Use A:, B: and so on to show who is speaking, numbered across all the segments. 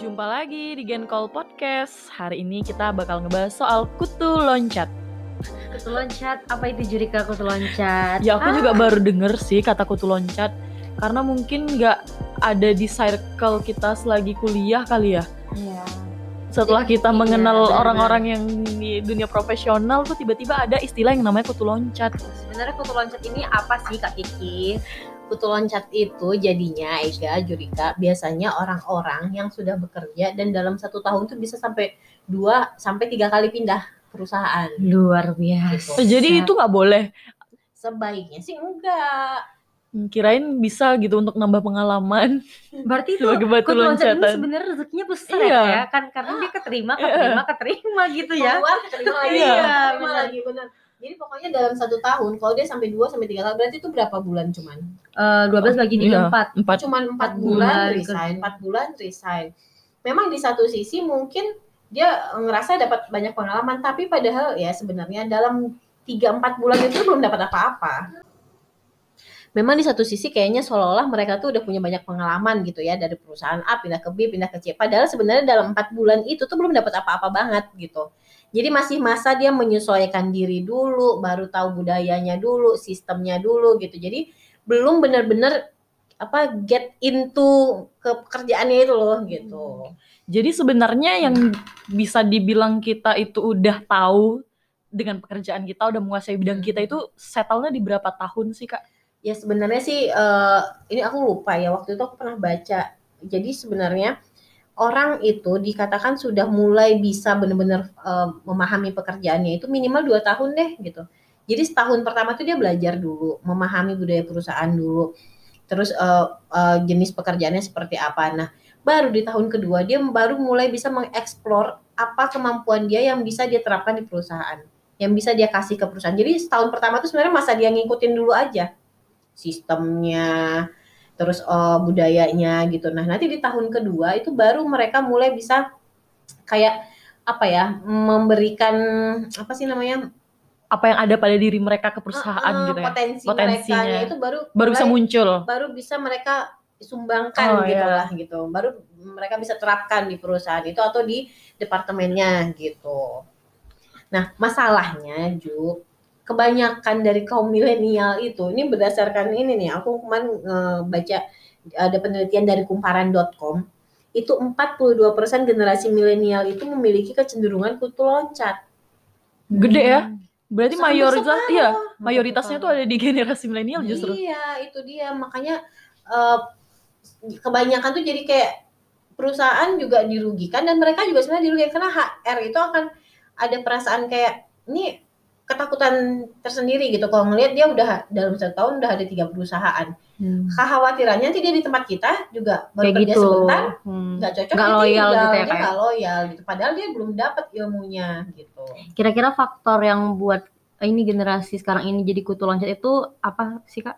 A: Jumpa lagi di Gen Call Podcast. Hari ini kita bakal ngebahas soal kutu loncat.
B: Kutu loncat, apa itu Jurika kutu loncat?
A: Ya aku
B: Ah,
A: juga baru denger sih kata kutu loncat karena mungkin nggak ada di circle kita selagi kuliah kali ya.
B: Iya.
A: Setelah
B: Iya,
A: kita
B: iya,
A: mengenal orang-orang yang di dunia profesional tuh tiba-tiba ada istilah yang namanya kutu loncat.
B: Sebenarnya kutu loncat ini apa sih Kak Kiki? Kutu loncat itu jadinya Ega, Jurika, biasanya orang-orang yang sudah bekerja dan dalam satu tahun tuh bisa sampai dua sampai tiga kali pindah perusahaan.
C: Luar biasa.
A: Jadi itu nggak boleh.
B: Sebaiknya sih enggak.
A: Hmm, Kirain bisa gitu untuk nambah pengalaman.
C: berarti itu
A: Sebagai batu
C: kutu loncat ini
A: loncatan.
C: sebenarnya rezekinya besar
A: Iya.
C: ya kan karena dia keterima,
A: Iya.
C: keterima, keterima gitu ya.
B: Keluar keterima lagi,
A: Iya,
B: keterima
C: benar.
B: lagi benar. Jadi pokoknya dalam satu tahun kalau dia sampai dua sampai tiga kali berarti itu berapa bulan cuman?
C: Eh, 12 bagi
A: Iya.
C: 34.
A: Empat.
B: cuman empat
C: Empat
B: bulan
C: bulan
B: resign, empat bulan resign. Memang di satu sisi mungkin dia ngerasa dapat banyak pengalaman, tapi padahal ya sebenarnya dalam tiga empat bulan itu belum dapat apa-apa. Memang di satu sisi kayaknya seolah-olah mereka tuh udah punya banyak pengalaman gitu ya dari perusahaan A pindah ke B pindah ke C. Padahal sebenarnya dalam empat bulan itu tuh belum dapat apa-apa banget gitu. Jadi masih masa dia menyesuaikan diri dulu, baru tahu budayanya dulu, sistemnya dulu gitu. Jadi belum benar-benar apa get into ke pekerjaannya itu loh gitu.
A: Jadi sebenarnya yang bisa dibilang kita itu udah tahu dengan pekerjaan kita udah menguasai bidang kita itu settle-nya di berapa tahun sih kak?
B: Ya sebenarnya sih eh, ini aku lupa ya waktu itu aku pernah baca. Jadi sebenarnya orang itu dikatakan sudah mulai bisa benar-benar eh, memahami pekerjaannya itu minimal dua tahun deh gitu. Jadi setahun pertama tuh dia belajar dulu, memahami budaya perusahaan dulu, terus eh, eh, jenis pekerjaannya seperti apa. Nah baru di tahun kedua dia baru mulai bisa mengeksplor apa kemampuan dia yang bisa dia terapkan di perusahaan, yang bisa dia kasih ke perusahaan. Jadi setahun pertama tuh sebenarnya masa dia ngikutin dulu aja sistemnya, terus eh, budayanya gitu. Nah, nanti di tahun kedua itu baru mereka mulai bisa kayak apa ya, memberikan apa sih namanya?
A: Apa yang ada pada diri mereka ke perusahaan
B: eh,
A: gitu ya?
B: Potensi
A: Potensinya.
B: mereka itu baru
A: Baru bisa muncul.
B: baru bisa mereka sumbangkan
A: Oh,
B: gitu
A: iya.
B: lah gitu. Baru mereka bisa terapkan di perusahaan itu atau di departemennya gitu. Nah, masalahnya Ju, kebanyakan dari kaum milenial itu ini berdasarkan ini nih, aku kemarin eh, baca ada penelitian dari kumparan.com itu 42% generasi milenial itu memiliki kecenderungan kutu loncat.
A: Gede ya? Berarti
B: Sampai
A: mayoritas iya, mayoritasnya tuh
B: separuh.
A: ada di generasi milenial justru.
B: Iya, itu dia. Makanya eh, kebanyakan tuh jadi kayak perusahaan juga dirugikan dan mereka juga sebenarnya dirugikan karena HR itu akan ada perasaan kayak ini ketakutan tersendiri gitu kalau ngelihat dia udah dalam satu tahun udah ada tiga perusahaan
C: Hmm.
B: kekhawatirannya nanti dia di tempat kita juga baru
C: Kayak
B: kerja
C: gitu.
B: sebentar
C: Hmm.
B: nggak cocok
C: Nggak loyal
B: tinggal.
C: gitu ya,
B: dia
C: kayak.
B: nggak loyal gitu padahal dia belum dapat ilmunya gitu
C: Kira-kira faktor yang buat ini generasi sekarang ini jadi kutu loncat itu apa sih Kak?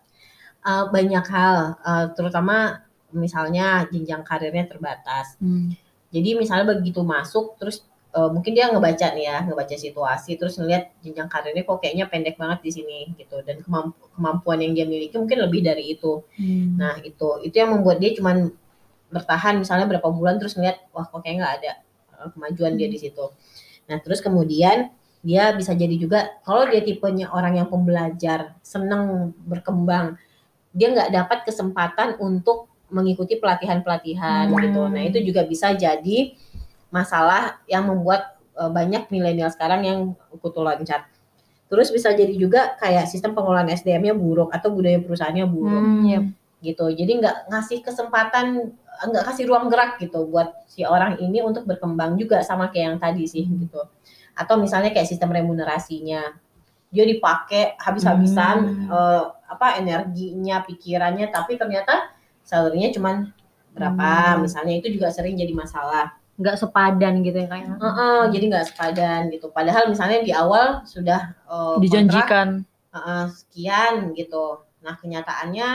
B: Eh, banyak hal eh, terutama misalnya jenjang karirnya terbatas
C: Hmm.
B: Jadi misalnya begitu masuk terus eh, mungkin dia ngebaca nih ya, ngebaca situasi terus ngeliat jenjang karirnya kok kayaknya pendek banget di sini gitu dan kemamp- kemampuan yang dia miliki mungkin lebih dari itu.
C: Hmm.
B: Nah, itu itu yang membuat dia cuman bertahan misalnya berapa bulan terus ngeliat wah kok kayak nggak ada eh, kemajuan dia di situ. Nah, terus kemudian dia bisa jadi juga kalau dia tipenya orang yang pembelajar, seneng berkembang, dia nggak dapat kesempatan untuk mengikuti pelatihan-pelatihan
A: Hmm.
B: gitu. Nah, itu juga bisa jadi masalah yang membuat eh, banyak milenial sekarang yang kutu loncat. Terus bisa jadi juga kayak sistem pengelolaan SDM-nya buruk atau budaya perusahaannya buruk
C: Hmm, ya.
B: gitu. Jadi nggak ngasih kesempatan, nggak kasih ruang gerak gitu buat si orang ini untuk berkembang juga sama kayak yang tadi sih gitu. Atau misalnya kayak sistem remunerasinya, dia dipakai habis-habisan
A: Hmm.
B: eh, apa energinya, pikirannya, tapi ternyata salary-nya cuman berapa,
C: Hmm.
B: misalnya itu juga sering jadi masalah.
C: Nggak sepadan gitu ya kayak.
B: Heeh, jadi nggak sepadan gitu. Padahal misalnya di awal sudah eh, kontrak,
A: Dijanjikan.
B: Heeh, sekian gitu. Nah kenyataannya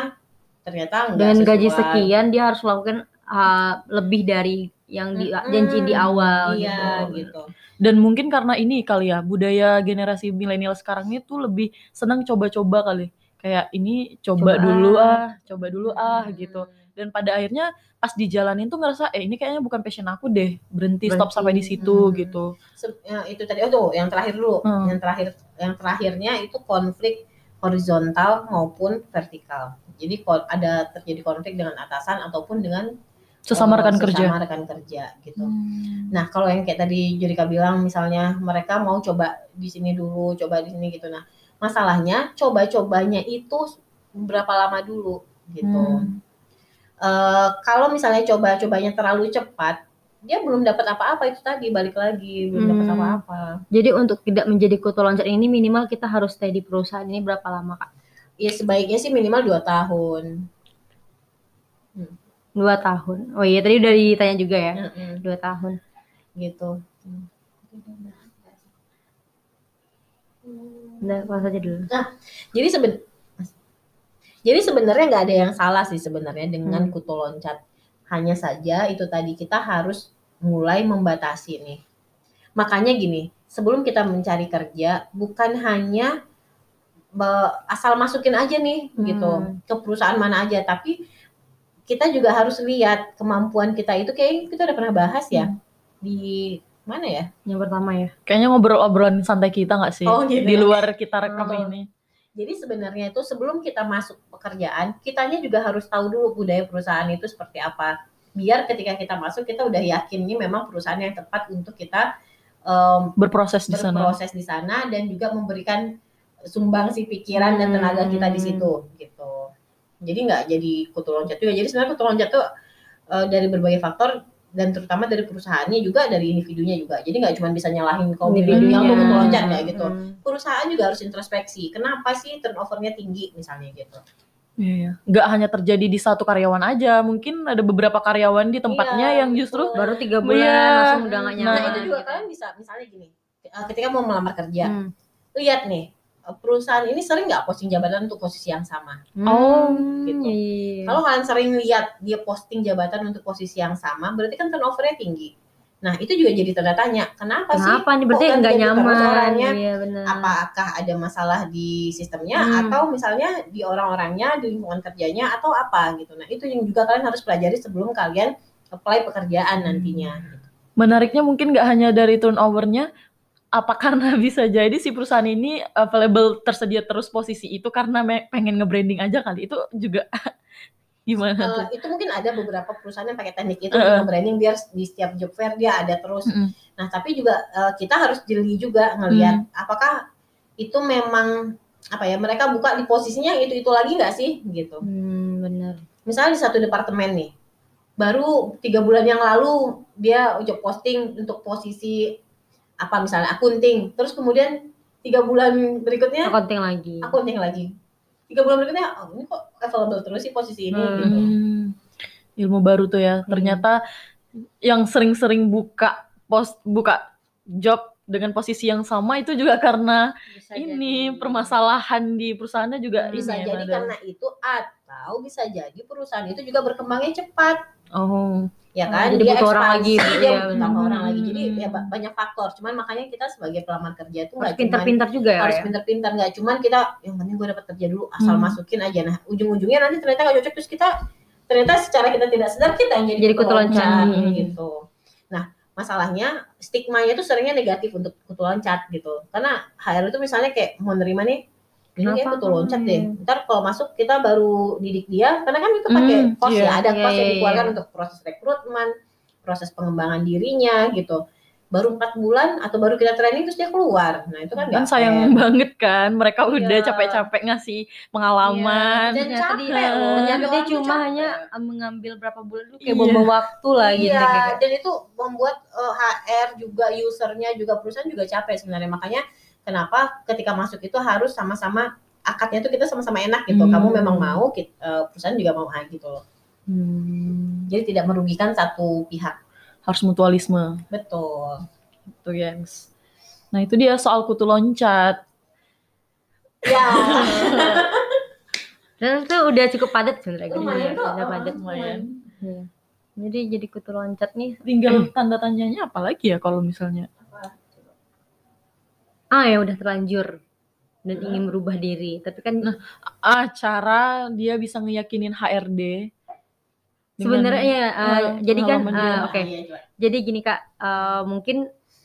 B: ternyata nggak
C: Dengan gaji
B: sesuai.
C: sekian dia harus melakukan uh, lebih dari yang di
B: Mm-mm,
C: janji di awal
B: iya
C: gitu.
B: gitu.
A: Dan mungkin karena ini kali ya, budaya generasi milenial sekarang ini tuh lebih senang coba-coba kali. Kayak ini coba,
C: Coba
A: dulu
C: ah.
A: ah, coba dulu ah gitu. Dan pada akhirnya pas dijalanin tuh ngerasa eh ini kayaknya bukan passion aku deh berhenti, stop
C: Berhenti.
A: sampai di situ
B: Hmm.
A: gitu
B: ya, itu tadi oh tuh yang terakhir dulu
A: Hmm.
B: yang terakhir yang terakhirnya itu konflik horizontal maupun vertikal jadi ada terjadi konflik dengan atasan ataupun dengan
A: sesama rekan kerja
B: sesama rekan kerja gitu
A: Hmm.
B: nah kalau yang kayak tadi Jurika bilang misalnya mereka mau coba di sini dulu coba di sini gitu nah masalahnya coba-cobanya itu berapa lama dulu gitu
A: Hmm.
B: Eh, kalau misalnya coba-cobanya terlalu cepat dia belum dapat apa-apa itu tadi balik lagi belum dapat
C: Hmm.
B: apa-apa
C: Jadi untuk tidak menjadi kutu loncat ini minimal kita harus stay di perusahaan ini berapa lama kak?
B: ya sebaiknya sih minimal dua tahun
C: Dua tahun. Oh iya tadi udah ditanya juga ya.
B: Mm-mm,
C: Dua tahun.
B: gitu
C: Udah pas aja dulu.
B: jadi seben jadi sebenarnya nggak ada yang salah sih sebenarnya dengan
C: Hmm.
B: kutu loncat hanya saja itu tadi kita harus mulai membatasi nih makanya gini sebelum kita mencari kerja bukan hanya asal masukin aja nih gitu
C: Hmm.
B: ke perusahaan mana aja tapi kita juga harus lihat kemampuan kita itu kayak kita udah pernah bahas ya di mana ya
C: Yang pertama ya.
A: kayaknya ngobrol-obrolan santai kita nggak sih
B: Oh, gitu
A: di
B: ya.
A: luar kita rekam
B: Oh.
A: ini
B: Jadi sebenarnya itu sebelum kita masuk pekerjaan, kitanya juga harus tahu dulu budaya perusahaan itu seperti apa. Biar ketika kita masuk kita udah yakin ini memang perusahaan yang tepat untuk kita em,
A: berproses di sana
B: berproses di sana dan juga memberikan sumbangsi pikiran dan tenaga kita di situ gitu. Jadi nggak jadi kutu loncat juga. Jadi sebenarnya kutu loncat tuh eh, dari berbagai faktor dan terutama dari perusahaannya juga dari individunya juga. Jadi nggak cuma bisa nyalahin kaum milenial tuh kutu loncat ya gitu
C: Hmm.
B: perusahaan juga harus introspeksi. Kenapa sih turnovernya tinggi misalnya gitu?
A: Iya, iya. nggak hanya terjadi di satu karyawan aja mungkin ada beberapa karyawan di tempatnya
B: Iya,
A: yang justru
B: betul.
C: Baru tiga bulan
A: Iya.
C: langsung udah gak
B: Nah,
C: nyaman.
B: itu juga
C: gitu.
B: kalian bisa misalnya gini, eh, ketika mau melamar kerja,
C: Hmm.
B: lihat nih perusahaan ini sering nggak posting jabatan untuk posisi yang sama.
A: Oh,
B: gitu.
C: iya.
B: Kalau kalian sering lihat dia posting jabatan untuk posisi yang sama, berarti kan turnovernya tinggi. Nah itu juga jadi tanda tanya, kenapa, sih?
C: Kenapa nih berarti nggak
B: terus
C: nyaman?
B: orangnya?
C: Iya benar.
B: Apakah ada masalah di sistemnya
C: Hmm.
B: atau misalnya di orang-orangnya, di lingkungan kerjanya atau apa gitu. Nah itu yang juga kalian harus pelajari sebelum kalian apply pekerjaan nantinya.
A: menariknya mungkin nggak hanya dari turnovernya apa karena bisa jadi si perusahaan ini available tersedia terus posisi itu karena pengen nge-branding aja kali itu juga gimana tuh?
B: Eh, itu mungkin ada beberapa perusahaan yang pakai teknik itu untuk branding biar di setiap job fair dia ada terus.
A: Mm-mm.
B: Nah, tapi juga eh, kita harus jeli juga ngelihat apakah itu memang apa ya mereka buka di posisinya itu itu lagi nggak sih gitu.
C: Hmm, benar.
B: Misalnya di satu departemen nih, baru tiga bulan yang lalu dia job posting untuk posisi apa misalnya akunting, terus kemudian tiga bulan berikutnya
C: Accounting lagi.
B: akunting lagi. Tiga bulan berikutnya, oh ini kok available terus sih posisi ini
C: Hmm.
B: gitu.
A: Hmm, ilmu baru tuh ya. Ternyata yang sering-sering buka post buka job dengan posisi yang sama itu juga karena
C: Bisa
A: ini
C: jadi.
A: permasalahan di perusahaannya juga
C: Hmm.
B: bisa
A: ini ya,
B: jadi
A: ada.
B: karena itu atau bisa jadi perusahaan itu juga berkembangnya cepat
A: oh
B: ya kan
C: jadi butuh orang lagi,
B: dia
C: iya,
B: butuh
A: benar.
B: orang lagi jadi
C: Hmm.
B: ya ba- banyak faktor cuman makanya kita sebagai pelamar kerja itu
C: harus pintar-pintar juga ya.
B: harus
C: ya?
B: pintar-pintar nggak cuman kita yang penting gue dapat kerja dulu asal
A: Hmm.
B: masukin aja nah ujung-ujungnya nanti ternyata nggak cocok terus kita ternyata secara kita tidak sadar kita yang jadi,
C: Jadi loncat,
B: gitu nah masalahnya stigmanya itu seringnya negatif untuk kutu loncat gitu karena HR itu misalnya kayak mau nerima nih ini kayak
C: Kenapa?
B: kutu loncat deh ntar kalau masuk kita baru didik dia karena kan itu pakai
A: Hmm,
B: kos
A: iya.
B: ya ada
C: Iya,
B: kos yang
C: iya,
B: dikeluarkan
C: iya.
B: untuk proses rekrutmen proses pengembangan dirinya gitu baru empat bulan atau baru kita training terus dia keluar nah itu kan
A: kan sayang
B: fair.
A: banget kan mereka udah
B: Iya.
A: capek-capek ngasih pengalaman
B: Dan
C: ternyata
B: capek
C: dia,
B: loh, jadi tuh
C: cuma
B: capek.
C: hanya uh, mengambil berapa bulan dulu kayak
A: Iya.
C: bom waktu lah gitu
B: Iya,
C: kayak
B: dan itu membuat eh, HR juga usernya juga perusahaan juga capek sebenarnya. Makanya kenapa ketika masuk itu harus sama-sama akadnya tuh kita sama-sama enak gitu.
A: Hmm.
B: Kamu memang mau, kit- eh, perusahaan juga mau ah, gitu loh.
C: Hmm.
B: Jadi tidak merugikan satu pihak.
A: harus mutualisme
B: Betul.
A: tuh gengs nah itu dia soal kutu loncat
B: Ya,
C: Dan itu udah cukup padat sebenarnya.
B: lumayan
C: Udah
B: kok.
C: udah padat.
A: lumayan
C: Iya. Jadi jadi kutu loncat nih.
A: tinggal tanda tanyanya apa lagi ya kalau misalnya
C: Ah ya udah terlanjur dan ingin merubah diri. Tapi kan
A: Nah, ah cara dia bisa ngeyakinin HRD
C: Sebenarnya ya, eh, jadi kan
A: dia.
C: oke.
B: Iya, coba.
C: Jadi gini Kak, eh, mungkin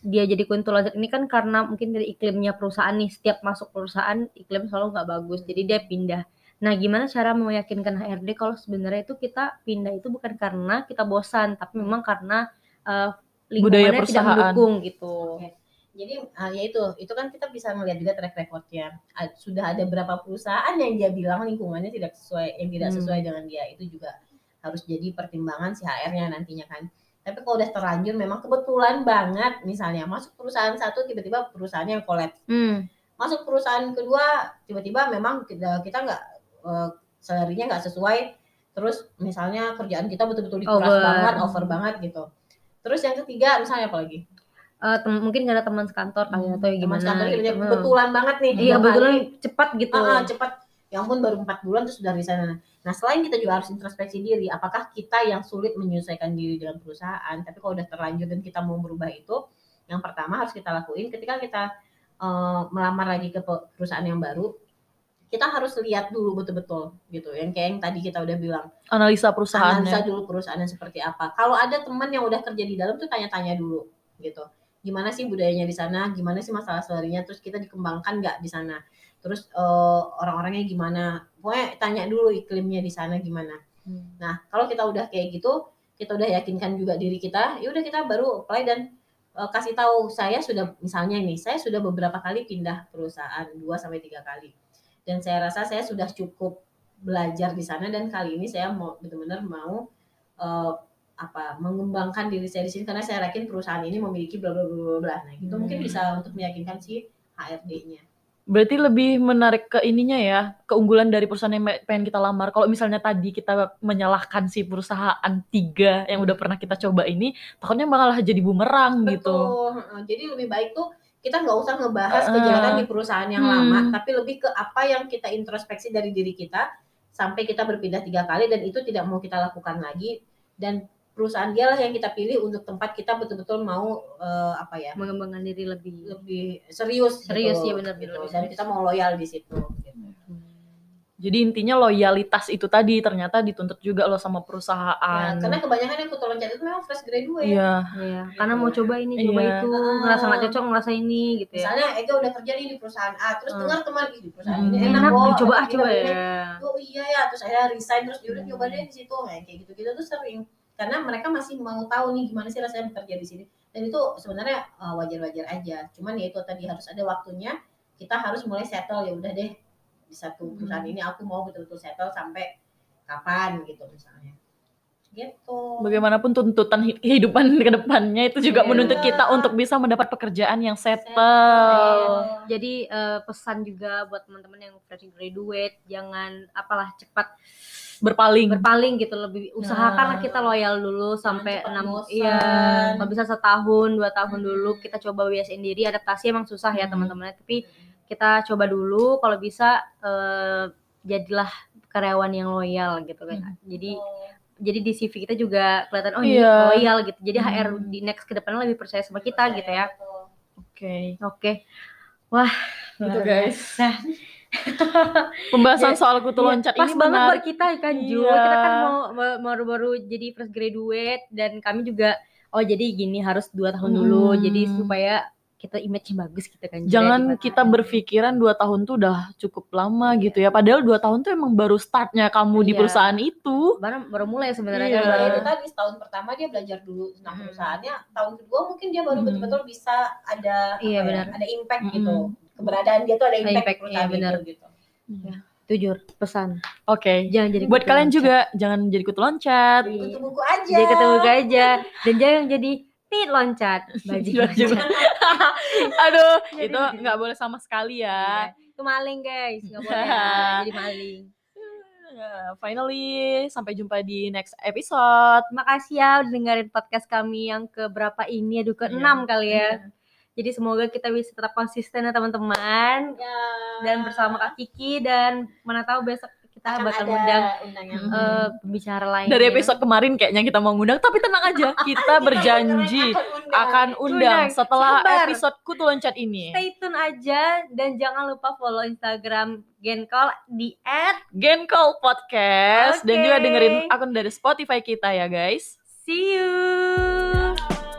C: dia jadi kuntu loncat ini kan karena mungkin dari iklimnya perusahaan nih, setiap masuk perusahaan iklim selalu nggak bagus, jadi dia pindah. Nah, gimana cara meyakinkan HRD kalau sebenarnya itu kita pindah itu bukan karena kita bosan, tapi memang karena eh,
A: Budaya
C: lingkungannya tidak
A: perusahaan.
C: mendukung gitu.
B: Oke. Jadi ah, ya itu, itu kan kita bisa melihat juga track recordnya. Ah, Sudah ada berapa perusahaan yang dia bilang lingkungannya tidak sesuai, yang tidak
C: Hmm.
B: sesuai dengan dia. Itu juga harus jadi pertimbangan si HR-nya nantinya kan. Tapi kalau udah terlanjur, memang kebetulan banget, misalnya masuk perusahaan satu, tiba-tiba perusahaannya yang collapse.
C: Hmm,
B: Masuk perusahaan kedua, tiba-tiba memang kita kita nggak eh, salary-nya nggak sesuai. Terus misalnya kerjaan kita betul-betul dikuras
C: Over.
B: banget, over banget gitu. Terus yang ketiga, misalnya apa lagi?
C: Eh, tem- mungkin gak ada teman sekantor kali
A: Hmm,
C: atau ya
B: Teman
C: gimana
B: kantor
C: gitu.
B: kerja
C: Hmm.
B: kebetulan banget nih.
C: Iya, kebetulan cepat gitu.
B: Ah, ah, cepat. Ya ampun baru empat bulan terus sudah resign. Nah selain kita juga harus introspeksi diri, apakah kita yang sulit menyesuaikan diri dengan perusahaan, tapi kalau udah terlanjur dan kita mau berubah itu, yang pertama harus kita lakuin ketika kita eh, melamar lagi ke pe- perusahaan yang baru, kita harus lihat dulu betul-betul gitu. Yang kayak yang tadi kita udah bilang,
A: analisa
B: analisa
A: perusahaannya.
B: dulu perusahaannya seperti apa. Kalau ada teman yang udah kerja di dalam tuh tanya-tanya dulu gitu. Gimana sih budayanya di sana? Gimana sih masalah salarinya? Terus kita dikembangkan nggak di sana? Terus eh, orang-orangnya gimana? Pokoknya tanya dulu iklimnya di sana gimana.
C: Hmm.
B: Nah, kalau kita udah kayak gitu, kita udah yakinkan juga diri kita, ya udah kita baru apply dan eh, kasih tahu saya sudah misalnya ini, saya sudah beberapa kali pindah perusahaan, 2 sampai tiga kali. Dan saya rasa saya sudah cukup belajar di sana dan kali ini saya mau benar-benar mau eh, apa mengembangkan diri saya di sini karena saya yakin perusahaan ini memiliki bla bla bla bla. Nah, itu mungkin
A: Hmm.
B: bisa untuk meyakinkan si HRD-nya.
A: Berarti lebih menarik ke ininya ya, keunggulan dari perusahaan yang pengen kita lamar. Kalau misalnya tadi kita menyalahkan si perusahaan tiga yang udah pernah kita coba ini, takutnya malah jadi bumerang gitu.
B: Betul. heeh. Jadi lebih baik tuh kita nggak usah ngebahas kejahatan di perusahaan yang
A: Hmm.
B: lama, tapi lebih ke apa yang kita introspeksi dari diri kita sampai kita berpindah tiga kali dan itu tidak mau kita lakukan lagi dan perusahaan dialah yang kita pilih untuk tempat kita betul-betul mau eh, apa ya
C: Mengembangkan diri lebih.
B: lebih serius
C: Serius,
B: gitu,
C: iya benar,
B: gitu.
C: benar,
B: dan kita mau loyal di situ gitu.
A: Jadi intinya loyalitas itu tadi ternyata dituntut juga loh sama
B: Ya,
A: perusahaan.
B: karena kebanyakan yang kutu loncat itu memang fresh graduate
A: Iya.
C: Iya, karena mau coba ini, coba
A: Iya.
C: itu,
B: Ah.
C: ngerasa nggak cocok, ngerasa ini gitu ya.
B: misalnya Ega udah kerja nih di perusahaan A terus
C: Hmm.
B: dengar teman "Ih, di perusahaan
A: Hmm.
B: ini
C: Enak,
B: enak,
C: coba ah, coba
B: enak, enak."
C: ya.
B: oh iya ya terus saya resign terus yaudah
C: Hmm.
B: nyoba deh di situ kayak kayak gitu gitu tuh sering karena mereka masih mau tahu nih gimana sih rasanya bekerja di sini dan itu sebenarnya uh, wajar-wajar aja cuman ya itu tadi harus ada waktunya kita harus mulai settle ya udah deh di satu
C: Hmm.
B: perusahaan ini aku mau betul-betul settle sampai kapan gitu misalnya gitu
A: Bagaimanapun tuntutan hi- kehidupan ke depannya itu juga
C: Iya.
A: menuntut kita untuk bisa mendapat pekerjaan yang settle.
B: Settle.
C: Jadi eh, pesan juga buat teman-teman yang fresh graduate, jangan apalah cepat
A: Berpaling.
C: berpaling gitu lebih usahakan
A: Nah.
C: kita loyal dulu sampai enam iya kalau bisa setahun dua tahun dulu
B: Hmm.
C: kita coba biasain diri adaptasi emang susah ya
A: Hmm.
C: teman-teman tapi kita coba dulu kalau bisa eh, jadilah karyawan yang loyal gitu kan jadi jadi di CV kita juga kelihatan oh ini
A: Iya.
C: loyal gitu jadi
A: Hmm.
C: HR di next ke depannya lebih percaya sama kita gitu ya
A: Oke.
C: oke
A: Gitu guys.
C: Nah.
A: Pembahasan soal kutu
C: Iya,
A: loncat
C: pas
A: ini
C: banget
A: menarik.
C: buat kita kan Ju
A: Iya.
C: kita kan mau baru-baru jadi fresh graduate dan kami juga oh jadi gini harus dua tahun dulu
A: Hmm.
C: jadi supaya kita image bagus gitu kan
A: Jangan kita
C: mata.
A: berpikiran dua tahun tuh udah cukup lama gitu ya. Padahal dua tahun tuh emang baru startnya kamu di
C: Iya.
A: perusahaan itu.
C: baru baru mulai sebenarnya
A: Iya.
C: kan
B: itu tadi setahun pertama dia belajar dulu tentang
C: Hmm.
B: perusahaannya, tahun kedua mungkin dia baru
A: Hmm.
B: betul-betul bisa ada
C: Iya,
B: apa ya,
C: benar.
B: ada impact
A: Hmm.
B: gitu. Keberadaan dia tuh ada impact,
C: impact,
B: perusahaan
C: iya, benar.
B: itu gitu.
C: jujur pesan
A: Oke.
C: jangan jadi
A: Buat
C: kutu
A: kalian
C: loncat.
A: juga jangan jadi kutu loncat.
C: Iya.
B: Kutu buku aja.
C: jadi ketemu aja dan jangan jadi tit loncat bajing
A: Bajing.
C: loncat.
A: Aduh,
C: Jadi-
A: itu nggak boleh sama sekali ya.
C: Iya. itu maling guys nggak boleh ya, jadi maling
A: Ya, Finally, sampai jumpa di next episode.
C: Makasih ya udah dengerin podcast kami yang keberapa ini, aduh ke
A: Iya.
C: enam kali ya. Jadi semoga kita bisa tetap konsisten ya teman-teman
B: Ya.
C: dan bersama Kak Kiki dan mana tahu besok kita
B: Akan
C: bakal
B: ada
C: undang eh, pembicara lain.
A: Dari episode kemarin kayaknya kita mau ngundang, tapi tenang aja, kita berjanji akan
C: undang
A: setelah
C: Sabar.
A: episode kutu loncat ini.
C: Stay tune aja dan jangan lupa follow Instagram Gencall di
A: Gencall Podcast dan
C: Oke.
A: juga dengerin akun dari Spotify kita ya guys.
C: @see you.